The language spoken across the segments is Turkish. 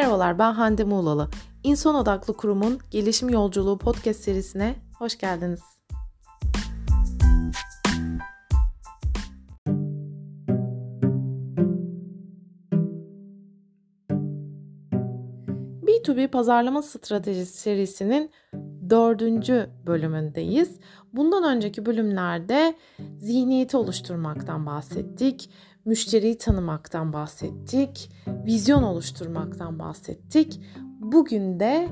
Merhabalar ben Hande Muğlalı. İnsan Odaklı Kurum'un Gelişim Yolculuğu podcast serisine hoş geldiniz. B2B pazarlama stratejisi serisinin dördüncü bölümündeyiz. Bundan önceki bölümlerde zihniyeti oluşturmaktan bahsettik, müşteriyi tanımaktan bahsettik, vizyon oluşturmaktan bahsettik. Bugün de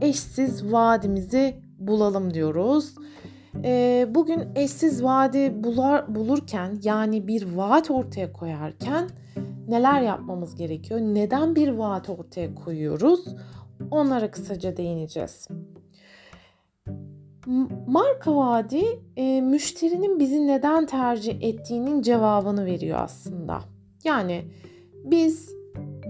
eşsiz vaadimizi bulalım diyoruz. Ee, bugün eşsiz vaadi bular, bulurken yani bir vaat ortaya koyarken neler yapmamız gerekiyor? Neden bir vaat ortaya koyuyoruz? Onlara kısaca değineceğiz. Marka vaadi e, müşterinin bizi neden tercih ettiğinin cevabını veriyor aslında. Yani biz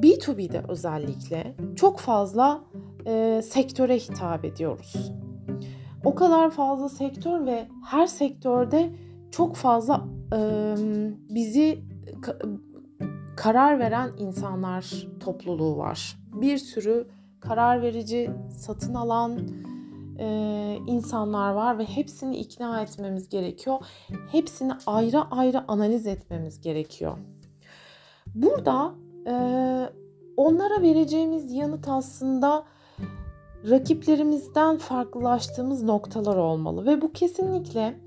B2B'de özellikle çok fazla e, sektöre hitap ediyoruz. O kadar fazla sektör ve her sektörde çok fazla e, bizi ka, karar veren insanlar topluluğu var. Bir sürü karar verici, satın alan, e, insanlar var ve hepsini ikna etmemiz gerekiyor. Hepsini ayrı ayrı analiz etmemiz gerekiyor. Burada e, onlara vereceğimiz yanıt aslında rakiplerimizden farklılaştığımız noktalar olmalı ve bu kesinlikle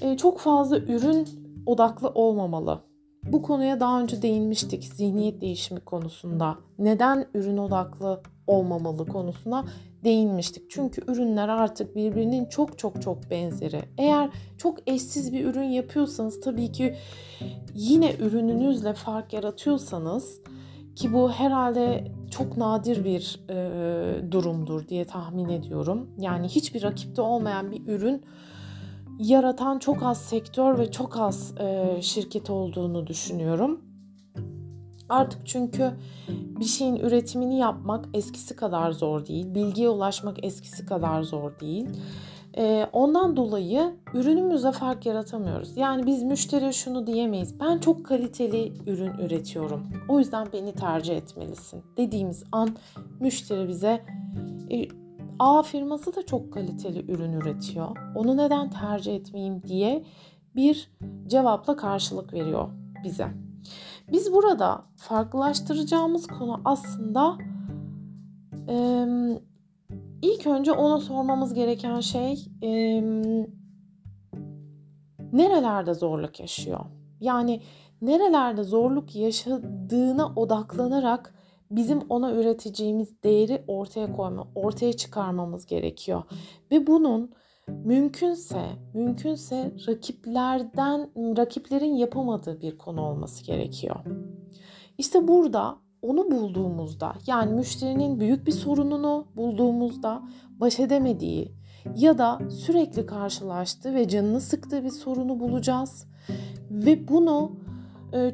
e, çok fazla ürün odaklı olmamalı. Bu konuya daha önce değinmiştik zihniyet değişimi konusunda. Neden ürün odaklı olmamalı konusuna değinmiştik. Çünkü ürünler artık birbirinin çok çok çok benzeri. Eğer çok eşsiz bir ürün yapıyorsanız tabii ki yine ürününüzle fark yaratıyorsanız ki bu herhalde çok nadir bir e, durumdur diye tahmin ediyorum. Yani hiçbir rakipte olmayan bir ürün yaratan çok az sektör ve çok az e, şirket olduğunu düşünüyorum. Artık çünkü bir şeyin üretimini yapmak eskisi kadar zor değil. Bilgiye ulaşmak eskisi kadar zor değil. Ee, ondan dolayı ürünümüzde fark yaratamıyoruz. Yani biz müşteriye şunu diyemeyiz. Ben çok kaliteli ürün üretiyorum. O yüzden beni tercih etmelisin. Dediğimiz an müşteri bize e, A firması da çok kaliteli ürün üretiyor. Onu neden tercih etmeyeyim diye bir cevapla karşılık veriyor bize. Biz burada farklılaştıracağımız konu aslında e, ilk önce ona sormamız gereken şey e, nerelerde zorluk yaşıyor? Yani nerelerde zorluk yaşadığına odaklanarak bizim ona üreteceğimiz değeri ortaya koyma, ortaya çıkarmamız gerekiyor. Ve bunun mümkünse mümkünse rakiplerden rakiplerin yapamadığı bir konu olması gerekiyor. İşte burada onu bulduğumuzda yani müşterinin büyük bir sorununu bulduğumuzda baş edemediği ya da sürekli karşılaştığı ve canını sıktığı bir sorunu bulacağız ve bunu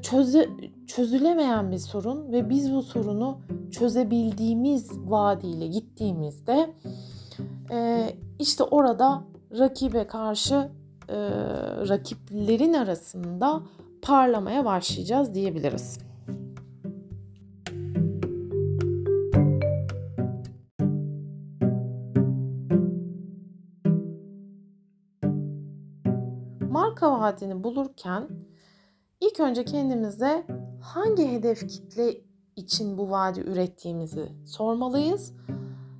çöze, çözülemeyen bir sorun ve biz bu sorunu çözebildiğimiz vaadiyle gittiğimizde e, işte orada rakibe karşı e, rakiplerin arasında parlamaya başlayacağız diyebiliriz. Marka vaadini bulurken ilk önce kendimize hangi hedef kitle için bu vaadi ürettiğimizi sormalıyız.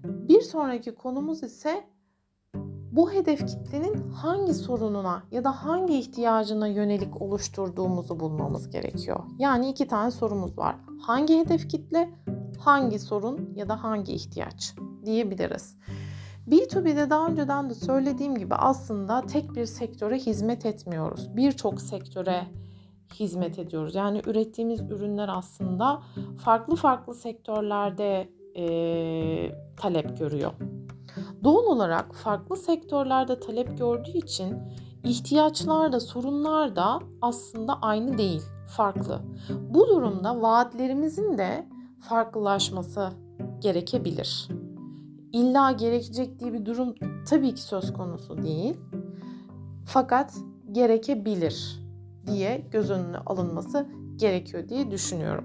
Bir sonraki konumuz ise bu hedef kitlenin hangi sorununa ya da hangi ihtiyacına yönelik oluşturduğumuzu bulmamız gerekiyor. Yani iki tane sorumuz var. Hangi hedef kitle, hangi sorun ya da hangi ihtiyaç diyebiliriz. B2B'de daha önceden de söylediğim gibi aslında tek bir sektöre hizmet etmiyoruz. Birçok sektöre hizmet ediyoruz. Yani ürettiğimiz ürünler aslında farklı farklı sektörlerde e, talep görüyor. Doğal olarak farklı sektörlerde talep gördüğü için ihtiyaçlar da sorunlar da aslında aynı değil, farklı. Bu durumda vaatlerimizin de farklılaşması gerekebilir. İlla gerekecek diye bir durum tabii ki söz konusu değil. Fakat gerekebilir diye göz önüne alınması gerekiyor diye düşünüyorum.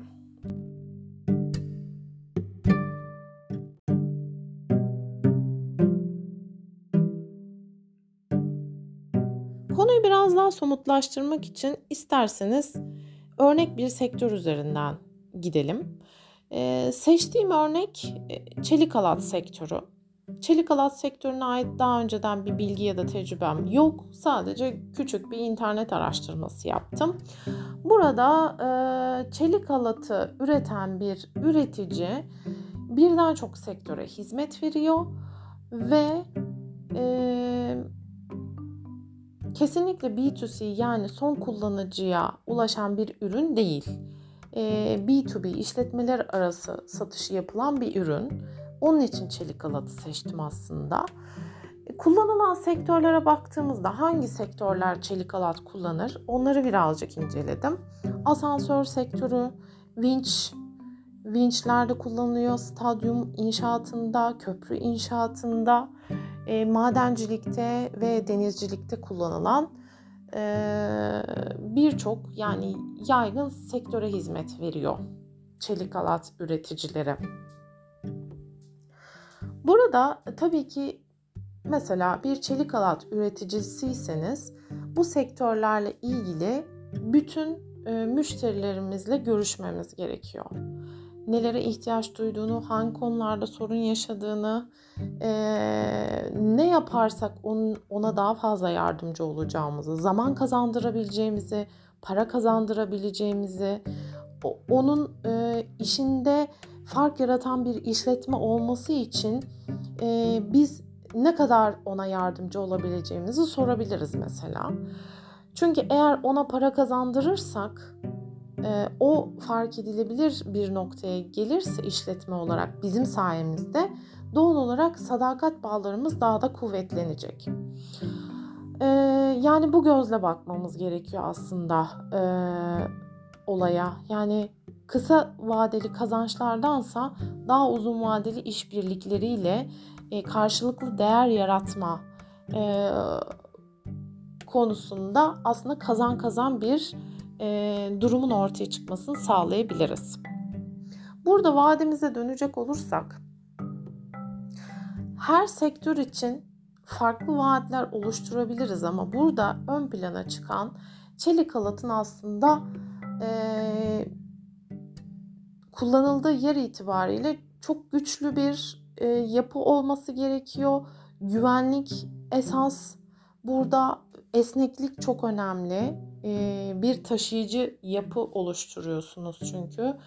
Konuyu biraz daha somutlaştırmak için isterseniz örnek bir sektör üzerinden gidelim. Ee, seçtiğim örnek e, çelik alat sektörü. Çelik halat sektörüne ait daha önceden bir bilgi ya da tecrübem yok. Sadece küçük bir internet araştırması yaptım. Burada e, çelik halatı üreten bir üretici birden çok sektöre hizmet veriyor ve e, kesinlikle B2C yani son kullanıcıya ulaşan bir ürün değil. E, B2B işletmeler arası satışı yapılan bir ürün. Onun için çelik halatı seçtim aslında. E, kullanılan sektörlere baktığımızda hangi sektörler çelik halat kullanır onları birazcık inceledim. Asansör sektörü, vinç, vinçlerde kullanılıyor, stadyum inşaatında, köprü inşaatında, e, madencilikte ve denizcilikte kullanılan e, birçok yani yaygın sektöre hizmet veriyor çelik halat üreticileri. Burada tabii ki mesela bir çelik halat üreticisiyseniz bu sektörlerle ilgili bütün e, müşterilerimizle görüşmemiz gerekiyor. Nelere ihtiyaç duyduğunu, hangi konularda sorun yaşadığını, e, ne yaparsak ona daha fazla yardımcı olacağımızı, zaman kazandırabileceğimizi, para kazandırabileceğimizi, onun e, işinde fark yaratan bir işletme olması için e, biz ne kadar ona yardımcı olabileceğimizi sorabiliriz mesela. Çünkü eğer ona para kazandırırsak e, o fark edilebilir bir noktaya gelirse işletme olarak bizim sayemizde doğal olarak sadakat bağlarımız daha da kuvvetlenecek. E, yani bu gözle bakmamız gerekiyor aslında e, olaya. Yani kısa vadeli kazançlardansa daha uzun vadeli işbirlikleriyle e, karşılıklı değer yaratma e, konusunda aslında kazan kazan bir e, durumun ortaya çıkmasını sağlayabiliriz. Burada vademize dönecek olursak her sektör için farklı vaatler oluşturabiliriz ama burada ön plana çıkan çelik halatın aslında e, kullanıldığı yer itibariyle çok güçlü bir e, yapı olması gerekiyor. Güvenlik esas burada esneklik çok önemli. E, bir taşıyıcı yapı oluşturuyorsunuz çünkü.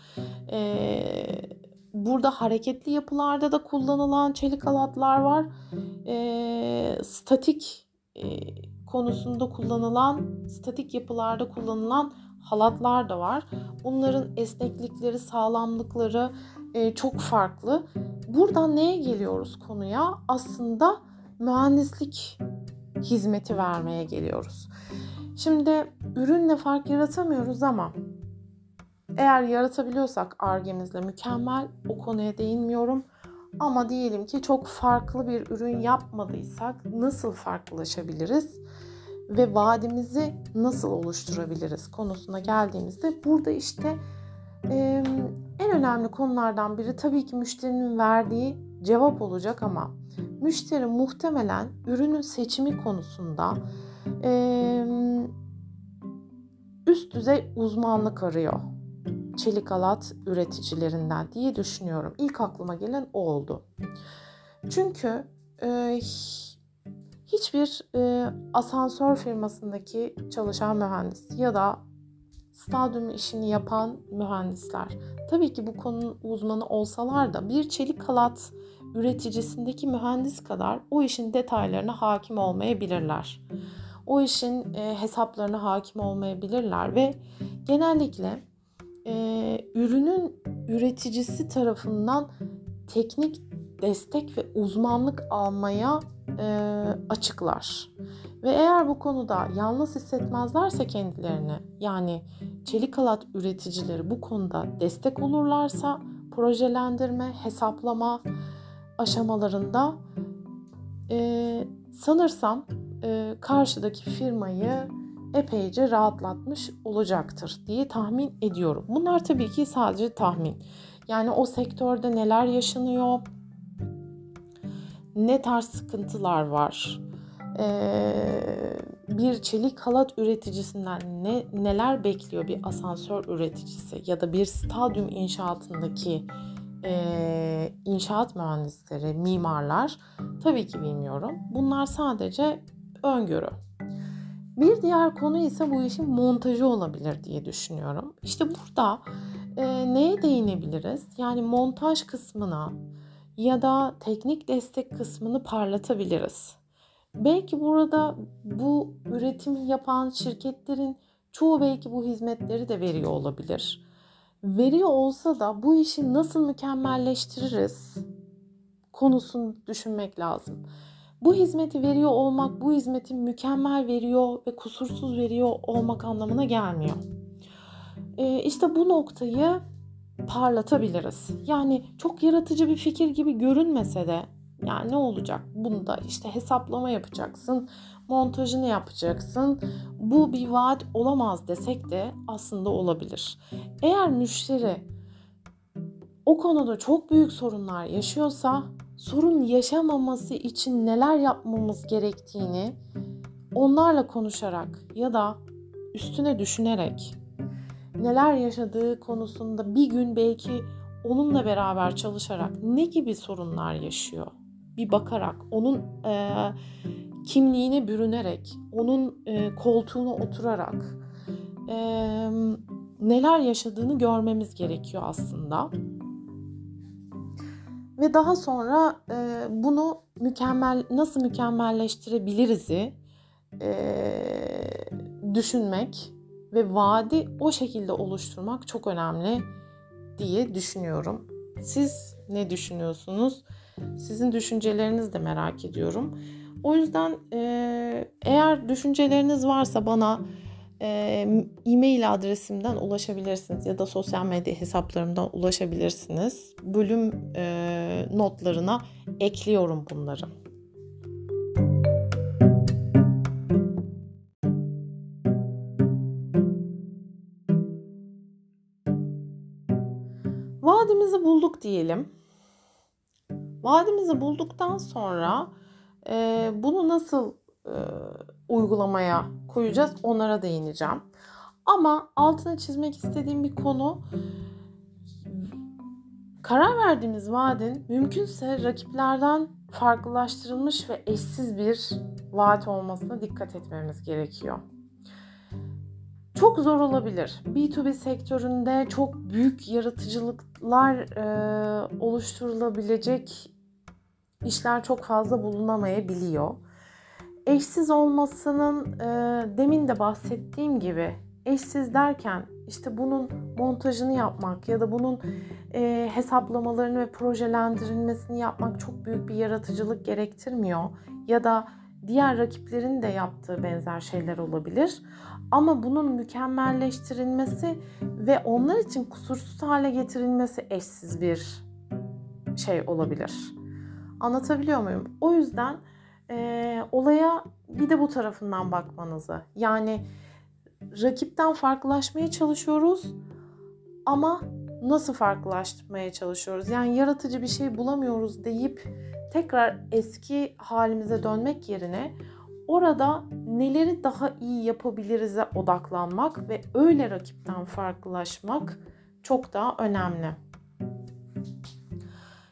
E, burada hareketli yapılarda da kullanılan çelik halatlar var. E, statik e, konusunda kullanılan, statik yapılarda kullanılan halatlar da var. Bunların esneklikleri, sağlamlıkları e, çok farklı. Buradan neye geliyoruz konuya? Aslında mühendislik hizmeti vermeye geliyoruz. Şimdi ürünle fark yaratamıyoruz ama eğer yaratabiliyorsak argemizle mükemmel o konuya değinmiyorum. Ama diyelim ki çok farklı bir ürün yapmadıysak nasıl farklılaşabiliriz? Ve vadimizi nasıl oluşturabiliriz konusuna geldiğimizde burada işte e, en önemli konulardan biri tabii ki müşterinin verdiği cevap olacak ama müşteri muhtemelen ürünün seçimi konusunda e, üst düzey uzmanlık arıyor çelik halat üreticilerinden diye düşünüyorum. İlk aklıma gelen o oldu. Çünkü e, hiçbir e, asansör firmasındaki çalışan mühendis ya da stadyum işini yapan mühendisler tabii ki bu konunun uzmanı olsalar da bir çelik halat üreticisindeki mühendis kadar o işin detaylarına hakim olmayabilirler. O işin e, hesaplarına hakim olmayabilirler ve genellikle e, ürünün üreticisi tarafından teknik destek ve uzmanlık almaya e, açıklar. Ve eğer bu konuda yalnız hissetmezlerse kendilerini yani çelik halat üreticileri bu konuda destek olurlarsa projelendirme, hesaplama aşamalarında e, sanırsam e, karşıdaki firmayı epeyce rahatlatmış olacaktır diye tahmin ediyorum. Bunlar tabii ki sadece tahmin. Yani o sektörde neler yaşanıyor, ne tarz sıkıntılar var, ee, bir çelik halat üreticisinden ne neler bekliyor bir asansör üreticisi ya da bir stadyum inşaatındaki e, inşaat mühendisleri, mimarlar tabii ki bilmiyorum. Bunlar sadece öngörü. Bir diğer konu ise bu işin montajı olabilir diye düşünüyorum. İşte burada e, neye değinebiliriz? Yani montaj kısmına ya da teknik destek kısmını parlatabiliriz. Belki burada bu üretim yapan şirketlerin çoğu belki bu hizmetleri de veriyor olabilir. Veriyor olsa da bu işi nasıl mükemmelleştiririz konusunu düşünmek lazım. Bu hizmeti veriyor olmak, bu hizmeti mükemmel veriyor ve kusursuz veriyor olmak anlamına gelmiyor. Ee, işte bu noktayı parlatabiliriz. Yani çok yaratıcı bir fikir gibi görünmese de yani ne olacak? Bunda işte hesaplama yapacaksın, montajını yapacaksın. Bu bir vaat olamaz desek de aslında olabilir. Eğer müşteri o konuda çok büyük sorunlar yaşıyorsa sorun yaşamaması için neler yapmamız gerektiğini onlarla konuşarak ya da üstüne düşünerek neler yaşadığı konusunda bir gün belki onunla beraber çalışarak ne gibi sorunlar yaşıyor? Bir bakarak onun e, kimliğine bürünerek onun e, koltuğuna oturarak e, neler yaşadığını görmemiz gerekiyor aslında. Ve daha sonra e, bunu mükemmel nasıl mükemmelleştirebiliriz'i e, düşünmek ve vaadi o şekilde oluşturmak çok önemli diye düşünüyorum. Siz ne düşünüyorsunuz? Sizin düşüncelerinizi de merak ediyorum. O yüzden e, eğer düşünceleriniz varsa bana e, e-mail adresimden ulaşabilirsiniz ya da sosyal medya hesaplarımdan ulaşabilirsiniz. Bölüm e, notlarına ekliyorum bunları. Vadimizi bulduk diyelim. Vadimizi bulduktan sonra e, bunu nasıl e, uygulamaya koyacağız onlara değineceğim. Ama altını çizmek istediğim bir konu karar verdiğimiz vaadin mümkünse rakiplerden farklılaştırılmış ve eşsiz bir vaat olmasına dikkat etmemiz gerekiyor. Çok zor olabilir. B2B sektöründe çok büyük yaratıcılıklar e, oluşturulabilecek işler çok fazla bulunamayabiliyor eşsiz olmasının e, demin de bahsettiğim gibi eşsiz derken işte bunun montajını yapmak ya da bunun e, hesaplamalarını ve projelendirilmesini yapmak çok büyük bir yaratıcılık gerektirmiyor ya da diğer rakiplerin de yaptığı benzer şeyler olabilir. Ama bunun mükemmelleştirilmesi ve onlar için kusursuz hale getirilmesi eşsiz bir şey olabilir. Anlatabiliyor muyum? O yüzden e, olaya bir de bu tarafından bakmanızı. Yani rakipten farklılaşmaya çalışıyoruz ama nasıl farklılaştırmaya çalışıyoruz? Yani yaratıcı bir şey bulamıyoruz deyip tekrar eski halimize dönmek yerine orada neleri daha iyi yapabiliriz'e odaklanmak ve öyle rakipten farklılaşmak çok daha önemli.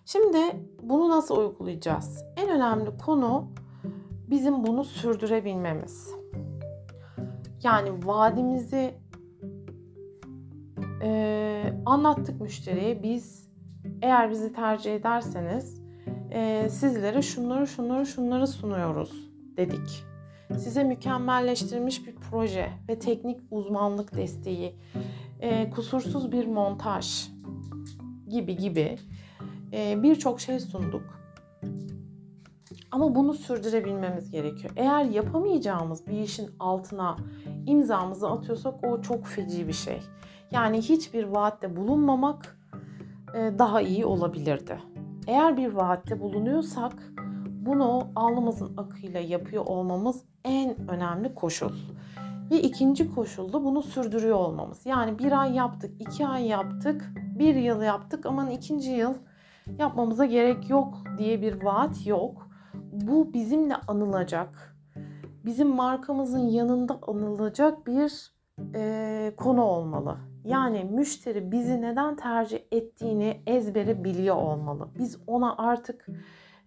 Şimdi bunu nasıl uygulayacağız? En önemli konu bizim bunu sürdürebilmemiz. Yani vaadimizi e, anlattık müşteriye. Biz eğer bizi tercih ederseniz e, sizlere şunları şunları şunları sunuyoruz dedik. Size mükemmelleştirilmiş bir proje ve teknik uzmanlık desteği, e, kusursuz bir montaj gibi gibi e, birçok şey sunduk. Ama bunu sürdürebilmemiz gerekiyor. Eğer yapamayacağımız bir işin altına imzamızı atıyorsak o çok feci bir şey. Yani hiçbir vaatte bulunmamak e, daha iyi olabilirdi. Eğer bir vaatte bulunuyorsak bunu alnımızın akıyla yapıyor olmamız en önemli koşul. Ve ikinci koşul da bunu sürdürüyor olmamız. Yani bir ay yaptık, iki ay yaptık, bir yıl yaptık ama ikinci yıl yapmamıza gerek yok diye bir vaat yok bu bizimle anılacak bizim markamızın yanında anılacak bir e, konu olmalı. Yani müşteri bizi neden tercih ettiğini ezbere biliyor olmalı. Biz ona artık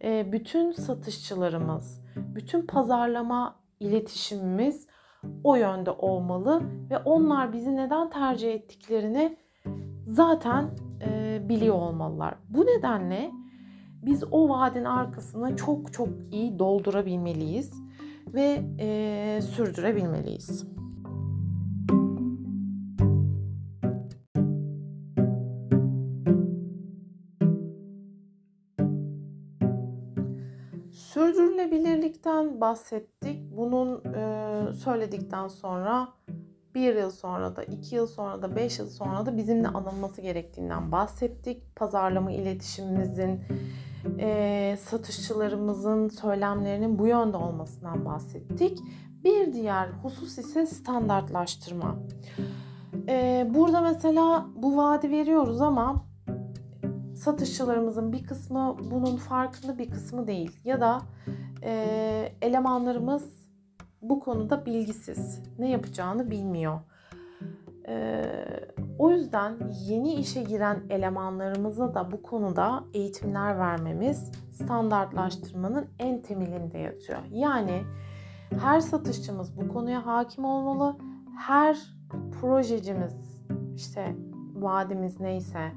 bütün satışçılarımız, bütün pazarlama iletişimimiz o yönde olmalı ve onlar bizi neden tercih ettiklerini zaten e, biliyor olmalılar. Bu nedenle biz o vaadin arkasını çok çok iyi doldurabilmeliyiz ve e, sürdürebilmeliyiz. Sürdürülebilirlikten bahsettik. Bunun e, söyledikten sonra bir yıl sonra da, iki yıl sonra da, beş yıl sonra da bizimle anılması gerektiğinden bahsettik. Pazarlama iletişimimizin, e, satışçılarımızın söylemlerinin bu yönde olmasından bahsettik. Bir diğer husus ise standartlaştırma. E, burada mesela bu vaadi veriyoruz ama satışçılarımızın bir kısmı bunun farkında bir kısmı değil. Ya da e, elemanlarımız bu konuda bilgisiz. Ne yapacağını bilmiyor. E, o yüzden yeni işe giren elemanlarımıza da bu konuda eğitimler vermemiz standartlaştırmanın en temelinde yatıyor. Yani her satışçımız bu konuya hakim olmalı. Her projecimiz işte vaadimiz neyse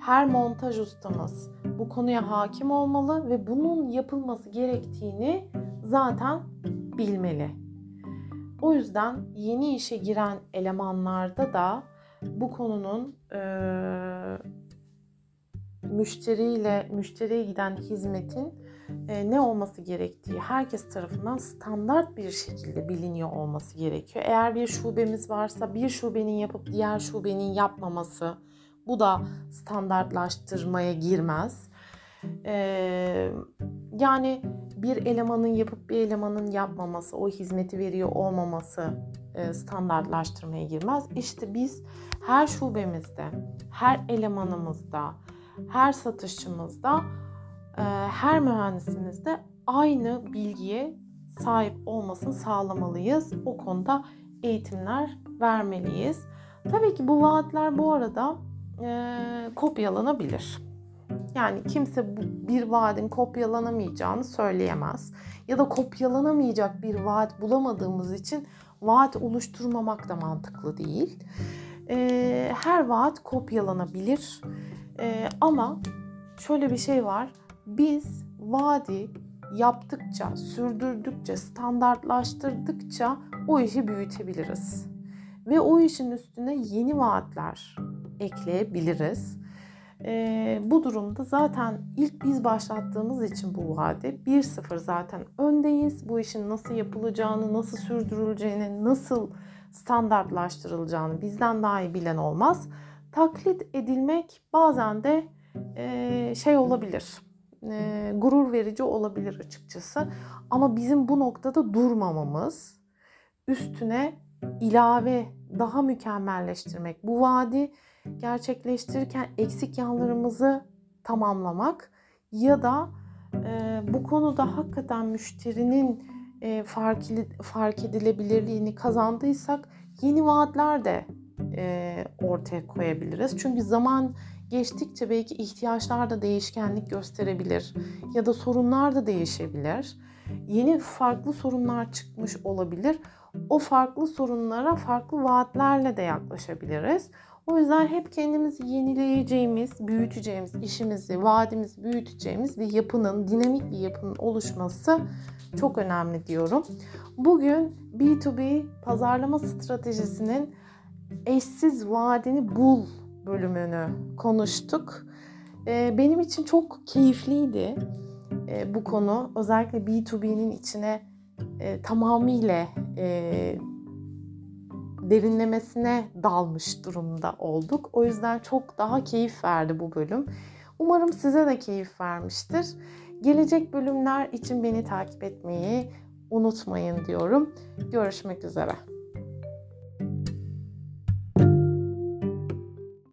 her montaj ustamız bu konuya hakim olmalı ve bunun yapılması gerektiğini zaten bilmeli. O yüzden yeni işe giren elemanlarda da bu konunun e, müşteriyle müşteriye giden hizmetin e, ne olması gerektiği herkes tarafından standart bir şekilde biliniyor olması gerekiyor. Eğer bir şubemiz varsa bir şubenin yapıp diğer şubenin yapmaması bu da standartlaştırmaya girmez. Ee, yani bir elemanın yapıp bir elemanın yapmaması, o hizmeti veriyor olmaması e, standartlaştırmaya girmez. İşte biz her şubemizde, her elemanımızda, her satışçımızda, e, her mühendisimizde aynı bilgiye sahip olmasını sağlamalıyız. O konuda eğitimler vermeliyiz. Tabii ki bu vaatler bu arada e, kopyalanabilir. Yani kimse bir vaadin kopyalanamayacağını söyleyemez. Ya da kopyalanamayacak bir vaat bulamadığımız için vaat oluşturmamak da mantıklı değil. E, her vaat kopyalanabilir. E, ama şöyle bir şey var. Biz vaadi yaptıkça, sürdürdükçe, standartlaştırdıkça o işi büyütebiliriz. Ve o işin üstüne yeni vaatler ekleyebiliriz. E, bu durumda zaten ilk biz başlattığımız için bu vade 1-0 zaten öndeyiz. Bu işin nasıl yapılacağını, nasıl sürdürüleceğini, nasıl standartlaştırılacağını bizden daha iyi bilen olmaz. Taklit edilmek bazen de e, şey olabilir, e, gurur verici olabilir açıkçası. Ama bizim bu noktada durmamamız, üstüne ilave, daha mükemmelleştirmek, bu vaadi gerçekleştirirken eksik yanlarımızı tamamlamak ya da e, bu konuda hakikaten müşterinin e, fark, fark edilebilirliğini kazandıysak yeni vaatler de e, ortaya koyabiliriz. Çünkü zaman geçtikçe belki ihtiyaçlar da değişkenlik gösterebilir ya da sorunlar da değişebilir. Yeni farklı sorunlar çıkmış olabilir. O farklı sorunlara farklı vaatlerle de yaklaşabiliriz. O yüzden hep kendimizi yenileyeceğimiz, büyüteceğimiz, işimizi, vaadimizi büyüteceğimiz bir yapının, dinamik bir yapının oluşması çok önemli diyorum. Bugün B2B pazarlama stratejisinin eşsiz vaadini bul bölümünü konuştuk. Ee, benim için çok keyifliydi ee, bu konu. Özellikle B2B'nin içine e, tamamıyla e, derinlemesine dalmış durumda olduk. O yüzden çok daha keyif verdi bu bölüm. Umarım size de keyif vermiştir. Gelecek bölümler için beni takip etmeyi unutmayın diyorum. Görüşmek üzere.